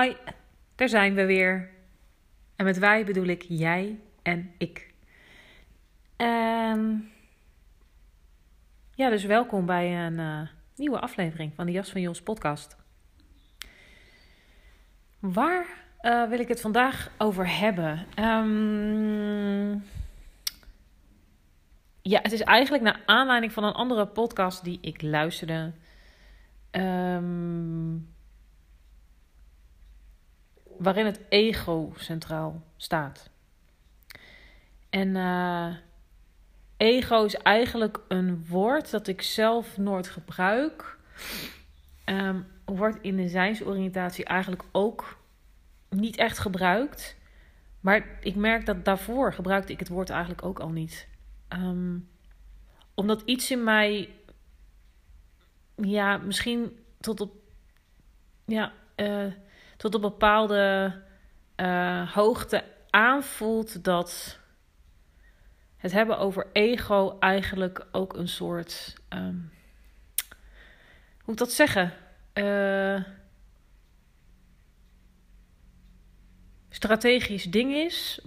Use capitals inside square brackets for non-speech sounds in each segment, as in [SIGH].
Hi, daar zijn we weer. En met wij bedoel ik jij en ik. Um, ja, dus welkom bij een uh, nieuwe aflevering van de Jas van Jos podcast. Waar uh, wil ik het vandaag over hebben? Um, ja, het is eigenlijk naar aanleiding van een andere podcast die ik luisterde. Um, waarin het ego centraal staat. En uh, ego is eigenlijk een woord dat ik zelf nooit gebruik. Um, wordt in de zijnsoriëntatie eigenlijk ook niet echt gebruikt. Maar ik merk dat daarvoor gebruikte ik het woord eigenlijk ook al niet. Um, omdat iets in mij, ja, misschien tot op, ja, uh, tot op bepaalde uh, hoogte aanvoelt dat het hebben over ego eigenlijk ook een soort, um, hoe moet ik dat zeggen? Uh, strategisch ding is,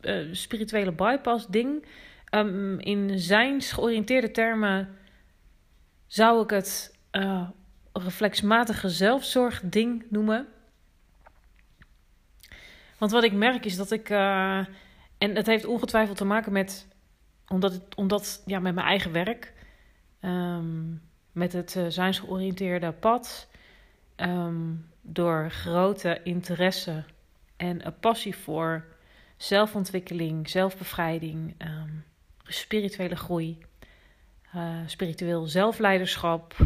uh, spirituele bypass ding. Um, in zijn georiënteerde termen zou ik het reflexmatige zelfzorg ding noemen. Want wat ik merk is dat ik, uh, en het heeft ongetwijfeld te maken met, omdat, het, omdat ja, met mijn eigen werk, um, met het uh, pad, um, door grote interesse en een passie voor zelfontwikkeling, zelfbevrijding, um, spirituele groei, uh, spiritueel zelfleiderschap,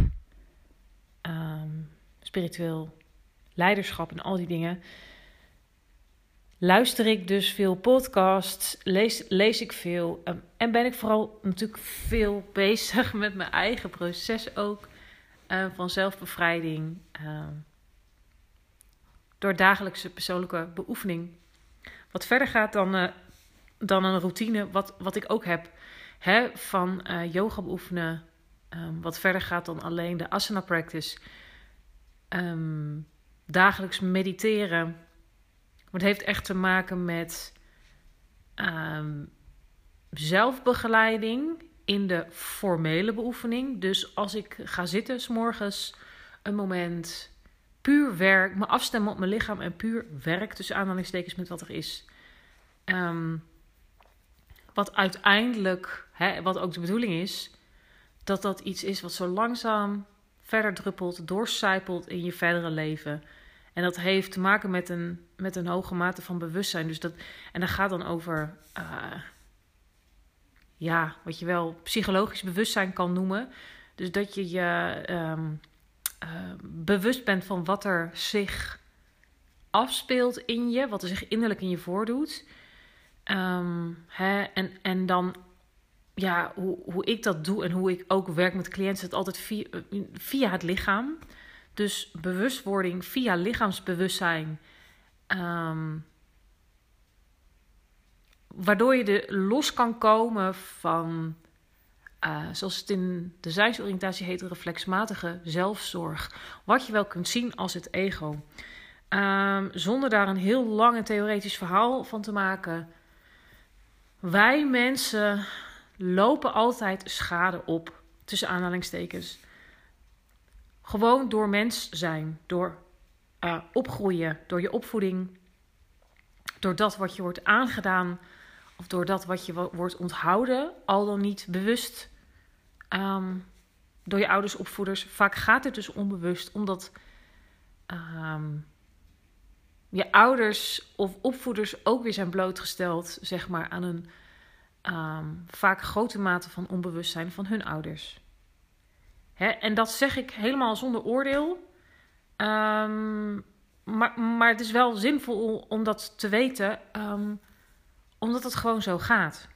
spiritueel leiderschap en al die dingen. Luister ik dus veel podcasts, lees, lees ik veel um, en ben ik vooral natuurlijk veel [LAUGHS] bezig met mijn eigen proces ook uh, van zelfbevrijding. Uh, door dagelijkse persoonlijke beoefening. Wat verder gaat dan, uh, dan een routine, wat, wat ik ook heb. Hè, van uh, yoga beoefenen. Um, wat verder gaat dan alleen de asana practice. Dagelijks mediteren. Het heeft echt te maken met um, zelfbegeleiding in de formele beoefening. Dus als ik ga zitten, s morgens een moment puur werk, me afstemmen op mijn lichaam en puur werk tussen aanhalingstekens met wat er is. Um, wat uiteindelijk, hè, wat ook de bedoeling is, dat dat iets is wat zo langzaam verder druppelt, doorcijpelt in je verdere leven. En dat heeft te maken met een, met een hoge mate van bewustzijn. Dus dat, en dat gaat dan over, uh, ja, wat je wel psychologisch bewustzijn kan noemen. Dus dat je je um, uh, bewust bent van wat er zich afspeelt in je, wat er zich innerlijk in je voordoet. Um, hè, en, en dan, ja, hoe, hoe ik dat doe en hoe ik ook werk met cliënten, het altijd via, via het lichaam. Dus bewustwording via lichaamsbewustzijn. Um, waardoor je er los kan komen van, uh, zoals het in de zijnsoriëntatie heet, reflexmatige zelfzorg. Wat je wel kunt zien als het ego. Um, zonder daar een heel lang theoretisch verhaal van te maken. Wij mensen lopen altijd schade op, tussen aanhalingstekens. Gewoon door mens zijn, door uh, opgroeien, door je opvoeding, door dat wat je wordt aangedaan of door dat wat je wordt onthouden, al dan niet bewust um, door je ouders, opvoeders. Vaak gaat het dus onbewust, omdat um, je ouders of opvoeders ook weer zijn blootgesteld, zeg maar, aan een um, vaak grote mate van onbewustzijn van hun ouders. En dat zeg ik helemaal zonder oordeel. Um, maar, maar het is wel zinvol om dat te weten, um, omdat het gewoon zo gaat.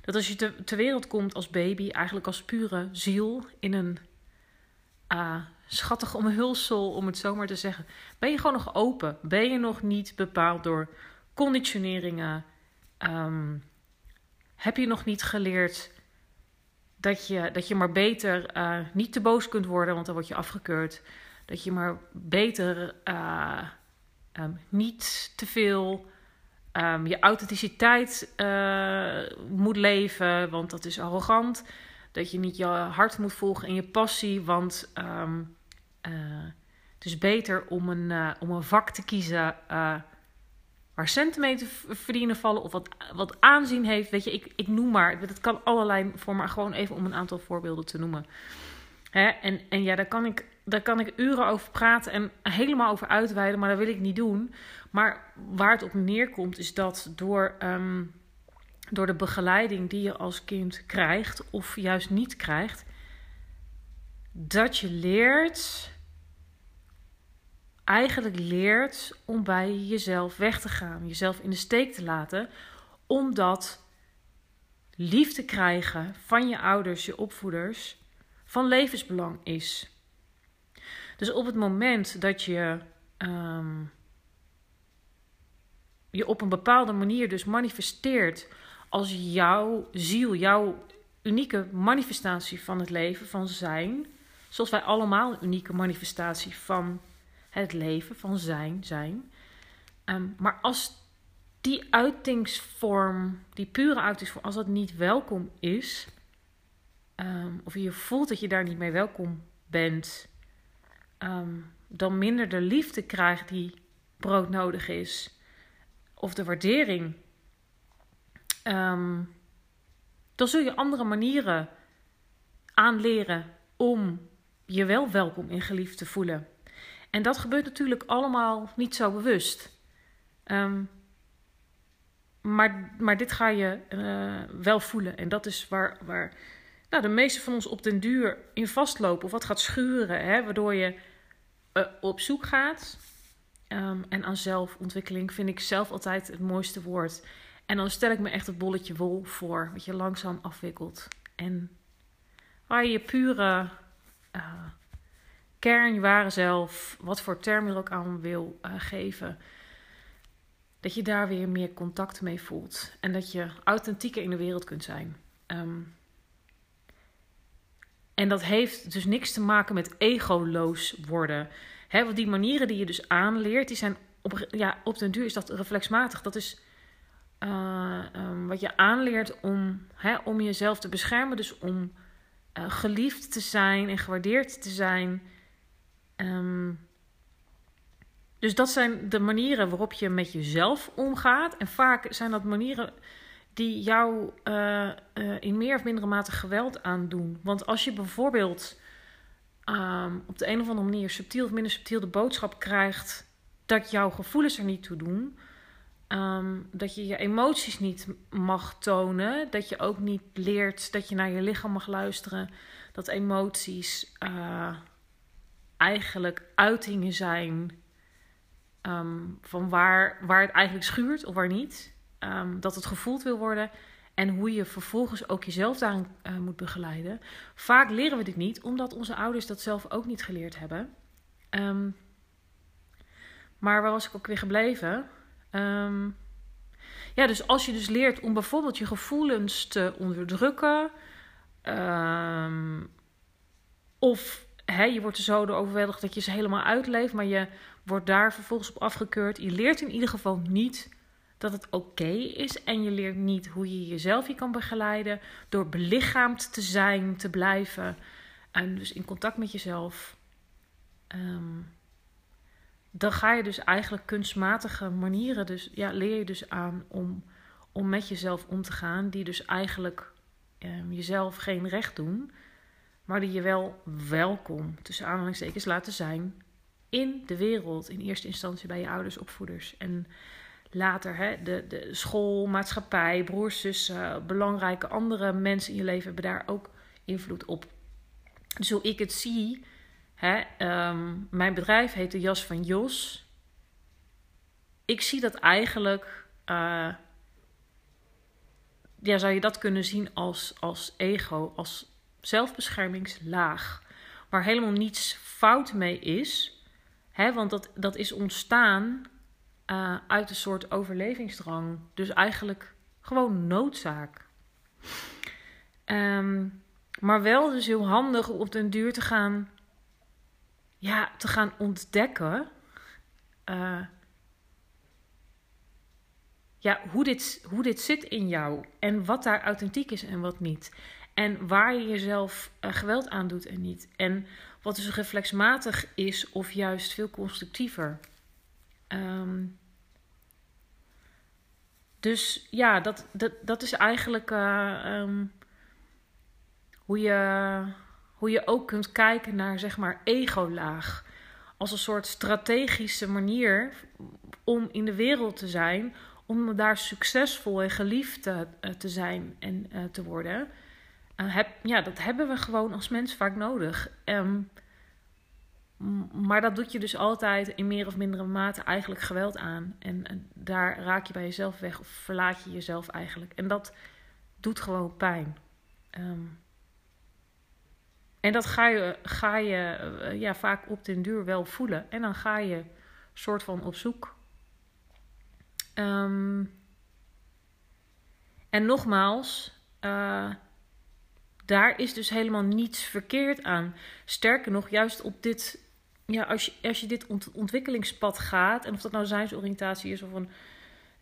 Dat als je te, ter wereld komt als baby, eigenlijk als pure ziel in een uh, schattig omhulsel, om het zo maar te zeggen, ben je gewoon nog open. Ben je nog niet bepaald door conditioneringen. Um, heb je nog niet geleerd dat je, dat je maar beter uh, niet te boos kunt worden, want dan word je afgekeurd. Dat je maar beter uh, um, niet te veel um, je authenticiteit uh, moet leven, want dat is arrogant. Dat je niet je hart moet volgen en je passie, want um, het is beter om een, om een vak te kiezen te verdienen vallen of wat, wat aanzien heeft. Weet je, ik, ik noem maar, het kan allerlei voor, maar gewoon even om een aantal voorbeelden te noemen. Hè? En, en ja, daar kan, ik, daar kan ik uren over praten en helemaal over uitweiden, maar dat wil ik niet doen. Maar waar het op neerkomt, is dat door, um, door de begeleiding die je als kind krijgt, of juist niet krijgt, dat je leert eigenlijk leert om bij jezelf weg te gaan, jezelf in de steek te laten, omdat liefde krijgen van je ouders, je opvoeders, van levensbelang is. Dus op het moment dat je um, je op een bepaalde manier dus manifesteert als jouw ziel, jouw unieke manifestatie van het leven, van zijn, zoals wij allemaal een unieke manifestatie van het leven van zijn, zijn. Um, maar als die uitingsvorm, die pure uitingsvorm, als dat niet welkom is, um, of je voelt dat je daar niet mee welkom bent, um, dan minder de liefde krijgt die broodnodig is, of de waardering, dan zul je andere manieren aanleren om je wel welkom en geliefd te voelen. En dat gebeurt natuurlijk allemaal niet zo bewust. Um, maar, maar dit ga je uh, wel voelen. En dat is waar, waar nou, de meeste van ons op den duur in vastlopen of wat gaat schuren. Hè, waardoor je uh, op zoek gaat. Um, en aan zelfontwikkeling vind ik zelf altijd het mooiste woord. En dan stel ik me echt het bolletje wol voor, wat je langzaam afwikkelt. En waar je je pure uh, kern, je ware zelf, wat voor term je er ook aan wil uh, geven, dat je daar weer meer contact mee voelt. En dat je authentieker in de wereld kunt zijn. Um, en dat heeft dus niks te maken met egoloos worden. Hè, want die manieren die je dus aanleert, die zijn op, ja, op den duur is dat reflexmatig. Dat is uh, um, wat je aanleert om, hè, om jezelf te beschermen. Dus om uh, geliefd te zijn en gewaardeerd te zijn. Um, dus dat zijn de manieren waarop je met jezelf omgaat. En vaak zijn dat manieren die jou uh, uh, in meer of mindere mate geweld aandoen. Want als je bijvoorbeeld um, op de een of andere manier subtiel of minder subtiel de boodschap krijgt dat jouw gevoelens er niet toe doen. Um, dat je je emoties niet mag tonen. Dat je ook niet leert dat je naar je lichaam mag luisteren. Dat emoties uh, eigenlijk uitingen zijn um, van waar, waar het eigenlijk schuurt of waar niet. Um, dat het gevoeld wil worden. En hoe je vervolgens ook jezelf daarin uh, moet begeleiden. Vaak leren we dit niet, omdat onze ouders dat zelf ook niet geleerd hebben. Um, maar waar was ik ook weer gebleven? Ja, dus als je dus leert om bijvoorbeeld je gevoelens te onderdrukken. Of hè, je wordt er zo door overweldigd dat je ze helemaal uitleeft, maar je wordt daar vervolgens op afgekeurd. Je leert in ieder geval niet dat het oké is en je leert niet hoe je jezelf je kan begeleiden door belichaamd te zijn, te blijven en dus in contact met jezelf. Um, dan ga je dus eigenlijk kunstmatige manieren, dus ja, leer je dus aan om, om met jezelf om te gaan, die dus eigenlijk ehm, jezelf geen recht doen, maar die je wel welkom, tussen aanhalingstekens, laten zijn in de wereld. In eerste instantie bij je ouders, opvoeders. En later hè, de, de school, maatschappij, broers, zussen, belangrijke andere mensen in je leven hebben daar ook invloed op. Dus hoe ik het zie, hè, ehm, mijn bedrijf heet de Jas van Jos. Ik zie dat eigenlijk, uh, ja, zou je dat kunnen zien als, als ego, als zelfbeschermingslaag. Waar helemaal niets fout mee is. Hè, want dat, dat is ontstaan uh, uit een soort overlevingsdrang. Dus eigenlijk gewoon noodzaak. Um, maar wel dus heel handig om op den duur te gaan, ja, te gaan ontdekken. Uh, ja, hoe dit, hoe dit zit in jou. En wat daar authentiek is en wat niet. En waar je jezelf uh, geweld aan doet en niet. En wat dus reflexmatig is of juist veel constructiever. Um, dus ja, dat, dat, dat is eigenlijk uh, um, hoe, je, hoe je ook kunt kijken naar zeg maar ego-laag. Als een soort strategische manier om in de wereld te zijn. Om daar succesvol en geliefd te, te zijn en te worden. Heb, ja, dat hebben we gewoon als mens vaak nodig. Um, maar dat doet je dus altijd in meer of mindere mate eigenlijk geweld aan. En, en, daar raak je bij jezelf weg of verlaat je jezelf eigenlijk. En dat doet gewoon pijn. Um, en dat ga je, ga je uh, ja, vaak op den duur wel voelen. En dan ga je soort van op zoek. Um, en nogmaals, daar is dus helemaal niets verkeerd aan. Sterker nog, juist op dit ja, als je, als je dit ontwikkelingspad gaat, en of dat nou zijnsoriëntatie is of een,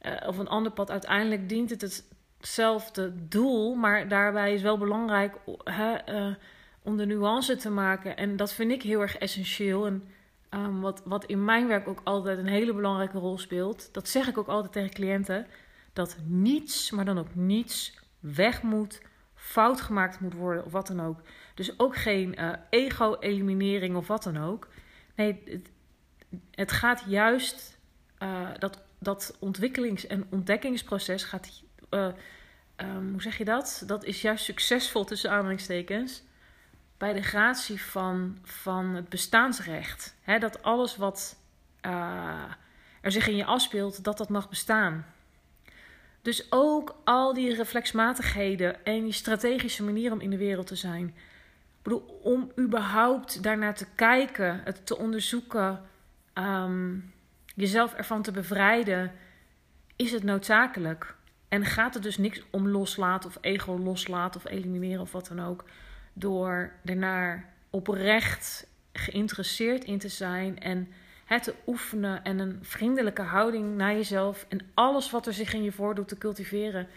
uh, of een ander pad, uiteindelijk dient het hetzelfde doel, maar daarbij is wel belangrijk hè, uh, om de nuance te maken. En dat vind ik heel erg essentieel. En um, wat, wat in mijn werk ook altijd een hele belangrijke rol speelt, dat zeg ik ook altijd tegen cliënten, dat niets, maar dan ook niets, weg moet, fout gemaakt moet worden of wat dan ook. Dus ook geen uh, ego-eliminering of wat dan ook. Nee, het, het gaat juist, uh, dat, dat ontwikkelings- en ontdekkingsproces gaat, uh, um, hoe zeg je dat? Dat is juist succesvol tussen aanhalingstekens bij de gratie van, van het bestaansrecht. Dat alles wat er zich in je afspeelt, dat dat mag bestaan. Dus ook al die reflexmatigheden en die strategische manier om in de wereld te zijn bedoel, om überhaupt daarnaar te kijken, het te onderzoeken, um, jezelf ervan te bevrijden, is het noodzakelijk. En gaat het dus niks om loslaten of ego loslaten of elimineren of wat dan ook. Door ernaar oprecht geïnteresseerd in te zijn en het te oefenen en een vriendelijke houding naar jezelf en alles wat er zich in je voordoet te cultiveren.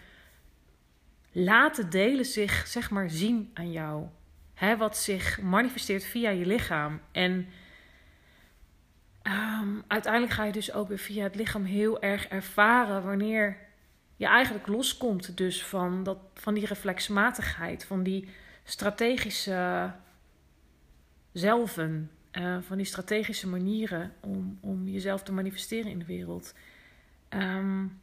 Laten delen zich, zeg maar, zien aan jou hè, wat zich manifesteert via je lichaam. En um, uiteindelijk ga je dus ook weer via het lichaam heel erg ervaren wanneer je eigenlijk loskomt dus van, dat, van die reflexmatigheid, van die strategische zelven, uh, van die strategische manieren om, om jezelf te manifesteren in de wereld. Um,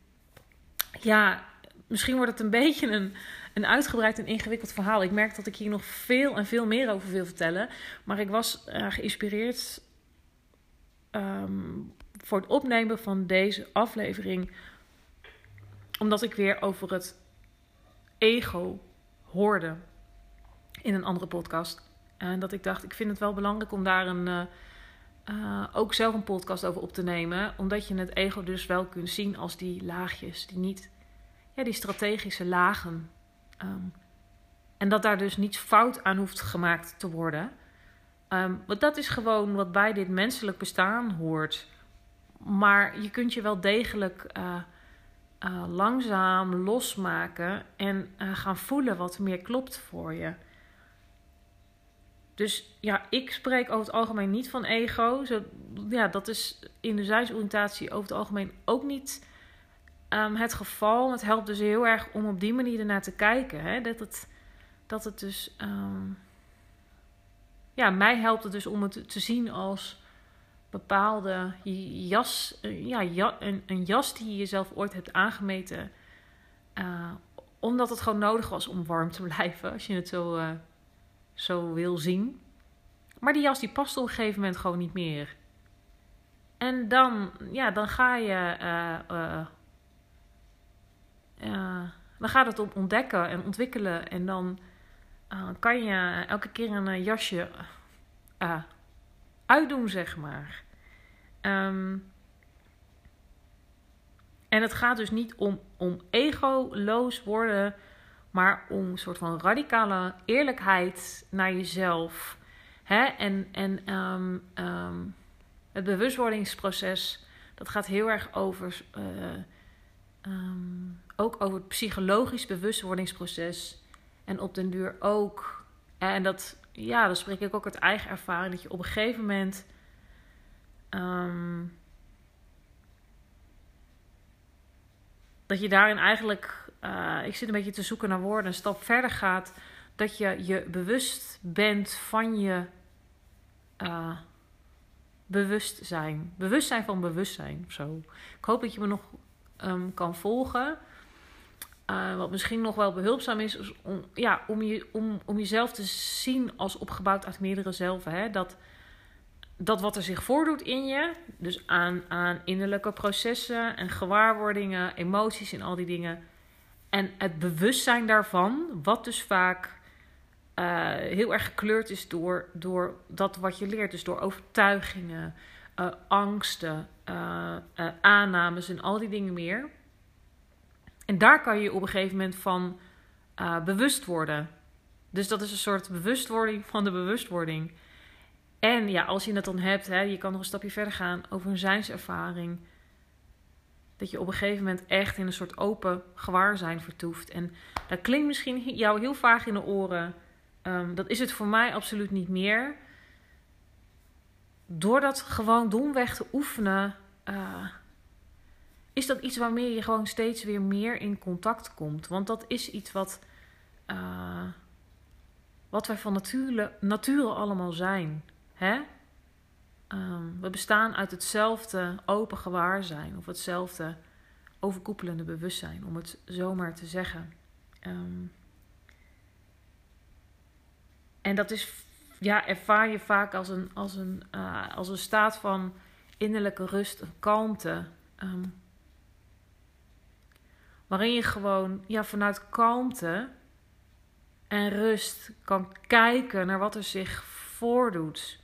ja, misschien wordt het een [LAUGHS] beetje een, een uitgebreid en ingewikkeld verhaal. Ik merk dat ik hier nog veel en veel meer over wil vertellen. Maar ik was uh, geïnspireerd um, voor het opnemen van deze aflevering. Omdat ik weer over het ego hoorde in een andere podcast. En dat ik dacht, ik vind het wel belangrijk om daar een, uh, uh, ook zelf een podcast over op te nemen. Omdat je het ego dus wel kunt zien als die laagjes, die niet, ja, die strategische lagen Um, en dat daar dus niets fout aan hoeft gemaakt te worden. Um, want dat is gewoon wat bij dit menselijk bestaan hoort. Maar je kunt je wel degelijk uh, langzaam losmaken en gaan voelen wat meer klopt voor je. Dus ja, ik spreek over het algemeen niet van ego. Zo, ja, dat is in de zijnsoriëntatie over het algemeen ook niet um, het geval. Het helpt dus heel erg om op die manier ernaar te kijken. Hè? Dat, het, dat het dus. Um, ja, mij helpt het dus om het te zien als bepaalde jas. Eh, ja, een, een, jas die je jezelf ooit hebt aangemeten. Uh, omdat het gewoon nodig was om warm te [LAUGHS] blijven. Als je het zo, uh, zo wil zien. Maar die jas die past op een gegeven moment gewoon niet meer. En dan, ja, dan ga je. Uh, dan gaat het om ontdekken en ontwikkelen. En dan kan je elke keer een jasje uitdoen, zeg maar. Um, en het gaat dus niet om, om egoloos worden, maar om een soort van radicale eerlijkheid naar jezelf. Hè? En, en um, um, het bewustwordingsproces, dat gaat heel erg over, uh, um, ook over het psychologisch bewustwordingsproces. En op den duur ook, en dat, ja, dan spreek ik ook uit eigen ervaring, dat je op een gegeven moment dat je daarin eigenlijk, uh, ik zit een beetje te zoeken naar woorden, een stap verder gaat. Dat je je bewust bent van je uh, bewustzijn. Bewustzijn van bewustzijn of zo. Ik hoop dat je me nog um, kan volgen. Uh, wat misschien nog wel behulpzaam is, is om, ja, om, je, om, om jezelf te zien als opgebouwd uit meerdere zelven. Hè? Dat dat wat er zich voordoet in je, dus aan, aan innerlijke processen en gewaarwordingen, emoties en al die dingen. En het bewustzijn daarvan, wat dus vaak uh, heel erg gekleurd is door, door dat wat je leert. Dus door overtuigingen, uh, angsten, uh, aannames en al die dingen meer. En daar kan je op een gegeven moment van bewust worden. Dus dat is een soort bewustwording van de bewustwording. En ja, als je het dan hebt, hè, je kan nog een stapje verder gaan over een zijnservaring. Dat je op een gegeven moment echt in een soort open gewaarzijn vertoeft. En dat klinkt misschien jou heel vaag in de oren. Um, dat is het voor mij absoluut niet meer. Door dat gewoon domweg te oefenen, uh, is dat iets waarmee je gewoon steeds weer meer in contact komt. Want dat is iets wat, uh, wat wij van nature, nature allemaal zijn. Hè? Um, we bestaan uit hetzelfde open gewaarzijn of hetzelfde overkoepelende bewustzijn, om het zomaar te zeggen. Um, en dat is, ja, ervaar je vaak als een, als een, uh, als een staat van innerlijke rust, een kalmte. Um, waarin je gewoon ja, vanuit kalmte en rust kan kijken naar wat er zich voordoet.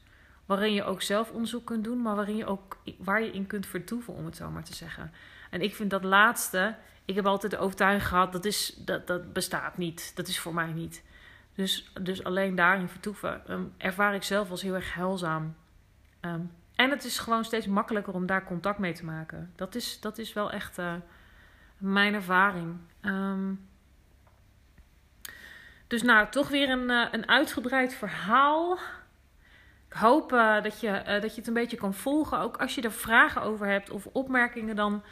Waarin je ook zelf onderzoek kunt doen, maar waarin je ook, waar je in kunt vertoeven, om het zo maar te zeggen. En ik vind dat laatste, ik heb altijd de overtuiging gehad, dat, is, dat, dat bestaat niet. Dat is voor mij niet. Dus, dus alleen daarin vertoeven um, ervaar ik zelf als heel erg heilzaam. Um, en het is gewoon steeds makkelijker om daar contact mee te maken. Dat is, dat is wel echt uh, mijn ervaring. Um, dus nou, toch weer een, uh, een uitgebreid verhaal hoop uh, dat, je, uh, dat je het een beetje kan volgen. Ook als je er vragen over hebt of opmerkingen, dan,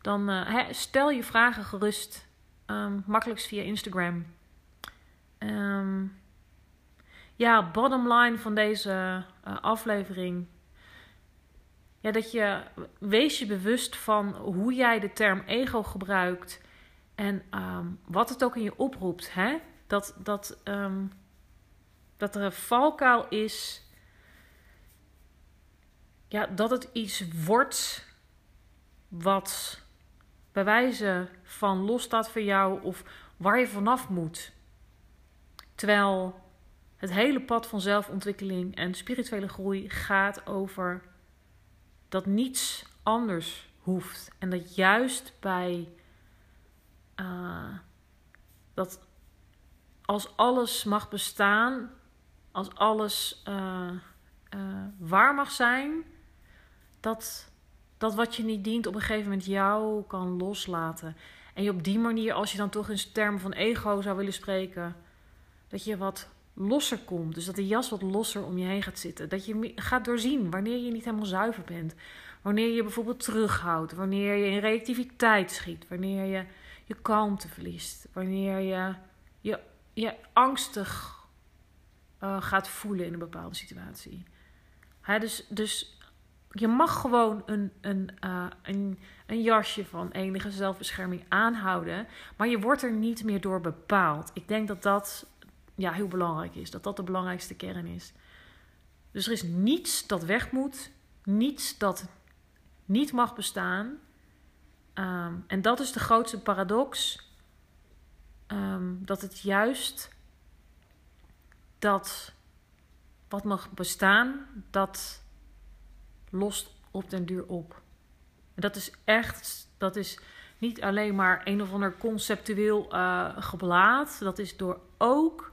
dan hè, stel je vragen gerust. Um, makkelijkst via Instagram. Um, ja, bottom line van deze aflevering. Ja, dat je wees je bewust van hoe jij de term ego gebruikt. En um, wat het ook in je oproept. Hè? Dat, dat, dat er een valkuil is ja, dat het iets wordt wat bij wijze van losstaat voor jou of waar je vanaf moet. Terwijl het hele pad van zelfontwikkeling en spirituele groei gaat over dat niets anders hoeft. En dat juist bij uh, dat als alles mag bestaan, als alles uh, uh, waar mag zijn, dat, dat wat je niet dient op een gegeven moment jou kan loslaten. En je op die manier, als je dan toch in termen van ego zou willen spreken, dat je wat losser komt. Dus dat de jas wat losser om je heen gaat zitten. Dat je gaat doorzien wanneer je niet helemaal zuiver bent. Wanneer je bijvoorbeeld terughoudt. Wanneer je in reactiviteit schiet. Wanneer je je kalmte verliest. Wanneer je je, je angstig uh, gaat voelen in een bepaalde situatie. Hè, dus, dus je mag gewoon een, een, uh, een, een jasje van enige zelfbescherming aanhouden. Maar je wordt er niet meer door bepaald. Ik denk dat dat ja, heel belangrijk is. Dat dat de belangrijkste kern is. Dus er is niets dat weg moet. Niets dat niet mag bestaan. Um, en dat is de grootste paradox. Um, dat het juist dat wat mag bestaan, dat lost op den duur op. En dat is echt, dat is niet alleen maar een of ander conceptueel uh, geblaad. Dat is door ook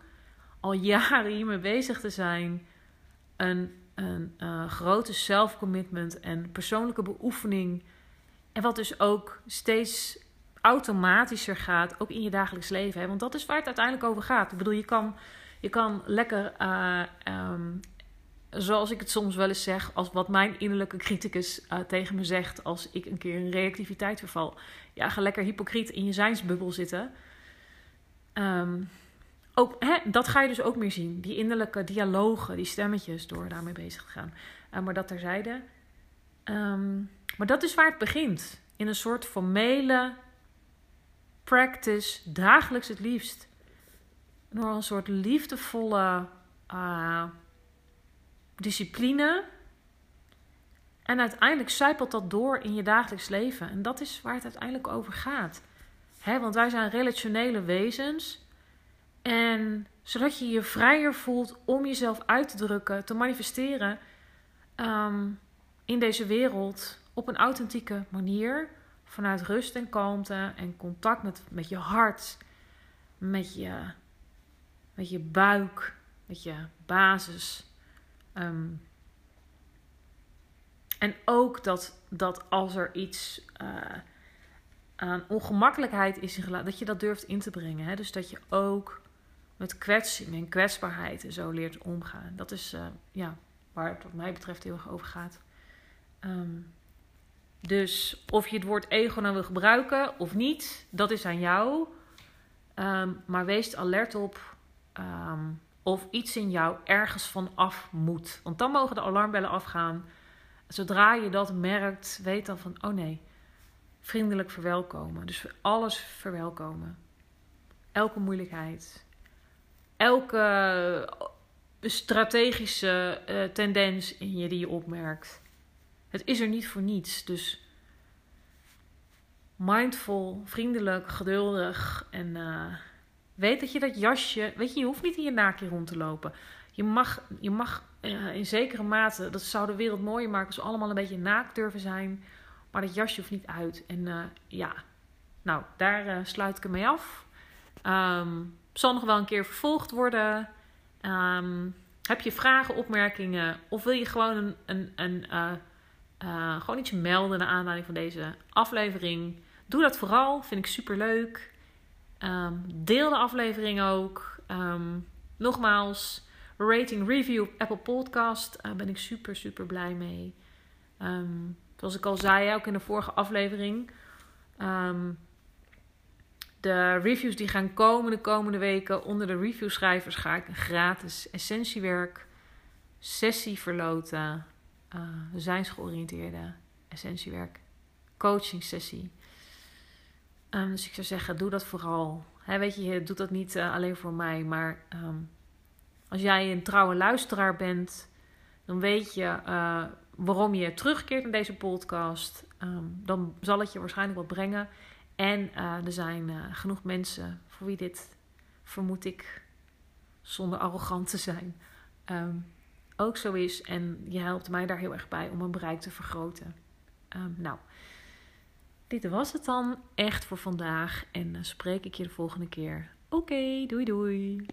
al jaren hiermee bezig te zijn, een, een uh, grote self-commitment en persoonlijke beoefening. En wat dus ook steeds automatischer gaat, ook in je dagelijks leven. Hè? Want dat is waar het uiteindelijk over gaat. Ik bedoel, je kan, je kan lekker, uh, um, zoals ik het soms wel eens zeg, als wat mijn innerlijke criticus uh, tegen me zegt als ik een keer in reactiviteit verval. Ja, ga lekker hypocriet in je zijnsbubbel zitten. Um, ook, hè, dat ga je dus ook meer zien. Die innerlijke dialogen, die stemmetjes, door daarmee bezig te gaan. Uh, maar dat terzijde. Um, maar dat is waar het begint. In een soort formele practice, dagelijks het liefst. Door een soort liefdevolle uh, discipline. En uiteindelijk zijpelt dat door in je dagelijks leven. En dat is waar het uiteindelijk over gaat. Hè, want wij zijn relationele wezens. En zodat je je vrijer voelt om jezelf uit te drukken, te manifesteren um, in deze wereld op een authentieke manier. Vanuit rust en kalmte en contact met, met je hart, met je, met je buik, met je basis. Um, en ook dat, dat als er iets uh, aan ongemakkelijkheid is in dat je dat durft in te brengen. Hè? Dus dat je ook met kwetsing en kwetsbaarheid en zo leert omgaan. Dat is uh, ja, waar het wat mij betreft heel erg over gaat. Um, dus of je het woord ego nou wil gebruiken of niet, dat is aan jou. Um, maar wees alert op of iets in jou ergens van af moet. Want dan mogen de alarmbellen afgaan. Zodra je dat merkt, weet dan van, oh nee, vriendelijk verwelkomen. Dus alles verwelkomen. Elke moeilijkheid, elke strategische uh, tendens in je die je opmerkt. Het is er niet voor niets. Dus mindful, vriendelijk, geduldig en uh, weet dat je dat jasje, weet je, je hoeft niet in je naakje rond te lopen. Je mag, je mag uh, in zekere mate, dat zou de wereld mooier maken als we allemaal een beetje naakt durven zijn. Maar dat jasje hoeft niet uit. En uh, ja, nou, daar sluit ik hem mee af. Um, zal nog wel een keer vervolgd worden. Um, heb je vragen, opmerkingen of wil je gewoon een, een, een uh, uh, gewoon iets melden naar aanleiding van deze aflevering? Doe dat vooral, vind ik super leuk. Um, deel de aflevering ook. Um, nogmaals, rating, review op Apple Podcast. Daar ben ik super, super blij mee. zoals ik al zei, ook in de vorige aflevering. De reviews die gaan komen de komende weken. Onder de reviewschrijvers ga ik een gratis essentiewerk sessie verloten. Uh, zijnsgeoriënteerde essentiewerk coaching sessie. Um, dus ik zou zeggen, doe dat vooral. Weet je, je doet dat niet uh, alleen voor mij, maar um, als jij een trouwe luisteraar bent, dan weet je uh, waarom je terugkeert naar deze podcast. Um, dan zal het je waarschijnlijk wat brengen. En uh, er zijn genoeg mensen voor wie dit, vermoed ik, zonder arrogant te zijn, ook zo is. En je helpt mij daar heel erg bij om mijn bereik te vergroten. Nou, dit was het dan echt voor vandaag. En uh, spreek ik je de volgende keer. Oké, doei doei.